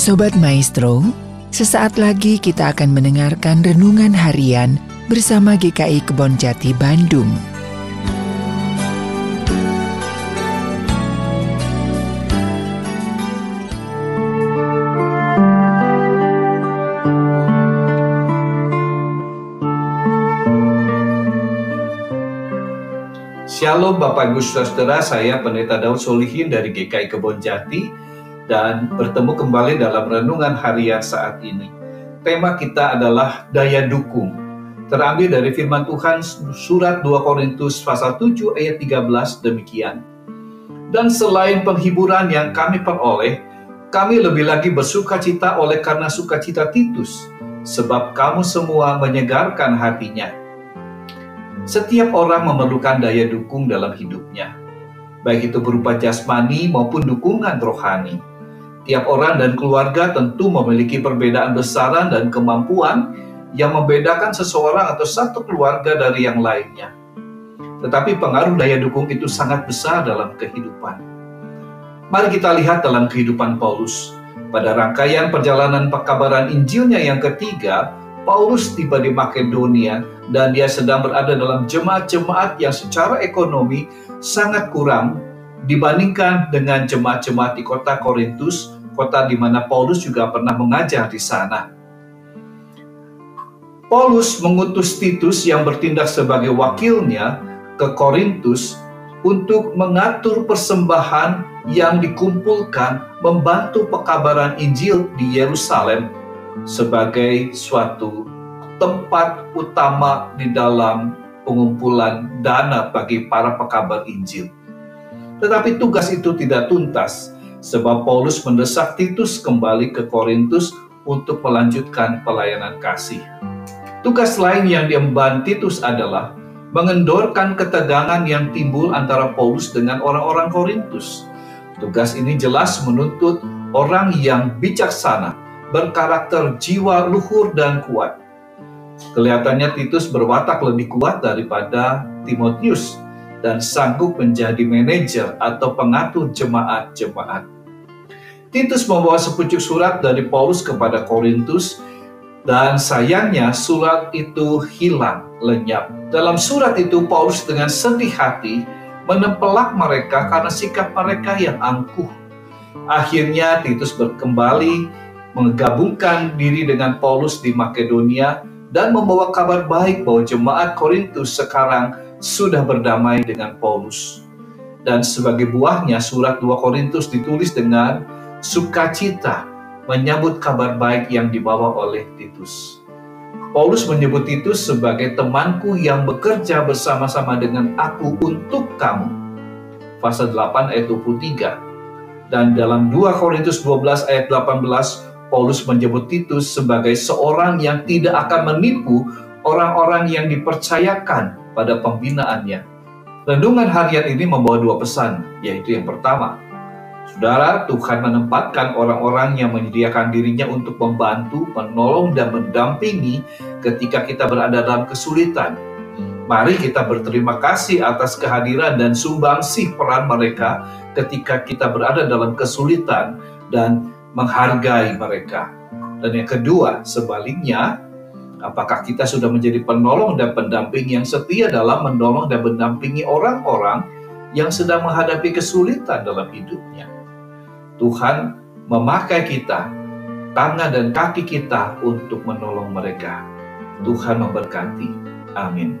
Sobat Maestro, sesaat lagi kita akan mendengarkan renungan harian bersama GKI Kebon Jati Bandung. Shalom Bapak Ibu Saudara, saya Pendeta Daud Solihin dari GKI Kebon Jati dan bertemu kembali dalam renungan harian saat ini. Tema kita adalah daya dukung. Terambil dari firman Tuhan surat 2 Korintus pasal 7 ayat 13 demikian. Dan selain penghiburan yang kami peroleh, kami lebih lagi bersuka cita oleh karena sukacita Titus, sebab kamu semua menyegarkan hatinya. Setiap orang memerlukan daya dukung dalam hidupnya, baik itu berupa jasmani maupun dukungan rohani. Tiap orang dan keluarga tentu memiliki perbedaan besaran dan kemampuan yang membedakan seseorang atau satu keluarga dari yang lainnya. Tetapi pengaruh daya dukung itu sangat besar dalam kehidupan. Mari kita lihat dalam kehidupan Paulus. Pada rangkaian perjalanan pekabaran Injilnya yang ketiga, Paulus tiba di Makedonia dan dia sedang berada dalam jemaat-jemaat yang secara ekonomi sangat kurang dibandingkan dengan jemaat-jemaat di kota Korintus kota di mana Paulus juga pernah mengajar di sana. Paulus mengutus Titus yang bertindak sebagai wakilnya ke Korintus untuk mengatur persembahan yang dikumpulkan membantu pekabaran Injil di Yerusalem sebagai suatu tempat utama di dalam pengumpulan dana bagi para pekabar Injil. Tetapi tugas itu tidak tuntas sebab Paulus mendesak Titus kembali ke Korintus untuk melanjutkan pelayanan kasih. Tugas lain yang diemban Titus adalah mengendorkan ketegangan yang timbul antara Paulus dengan orang-orang Korintus. Tugas ini jelas menuntut orang yang bijaksana, berkarakter jiwa luhur dan kuat. Kelihatannya Titus berwatak lebih kuat daripada Timotius dan sanggup menjadi manajer atau pengatur jemaat-jemaat. Titus membawa sepucuk surat dari Paulus kepada Korintus dan sayangnya surat itu hilang lenyap. Dalam surat itu Paulus dengan sedih hati menempelak mereka karena sikap mereka yang angkuh. Akhirnya Titus berkembali menggabungkan diri dengan Paulus di Makedonia dan membawa kabar baik bahwa jemaat Korintus sekarang sudah berdamai dengan Paulus. Dan sebagai buahnya surat 2 Korintus ditulis dengan sukacita menyambut kabar baik yang dibawa oleh Titus. Paulus menyebut Titus sebagai temanku yang bekerja bersama-sama dengan aku untuk kamu. Pasal 8 ayat 23. Dan dalam 2 Korintus 12 ayat 18, Paulus menyebut Titus sebagai seorang yang tidak akan menipu orang-orang yang dipercayakan pada pembinaannya. Renungan harian ini membawa dua pesan, yaitu yang pertama, Saudara, Tuhan menempatkan orang-orang yang menyediakan dirinya untuk membantu, menolong, dan mendampingi ketika kita berada dalam kesulitan. Mari kita berterima kasih atas kehadiran dan sumbangsih peran mereka ketika kita berada dalam kesulitan dan menghargai mereka. Dan yang kedua, sebaliknya, Apakah kita sudah menjadi penolong dan pendamping yang setia dalam menolong dan mendampingi orang-orang yang sedang menghadapi kesulitan dalam hidupnya? Tuhan memakai kita, tangan dan kaki kita untuk menolong mereka. Tuhan memberkati. Amin.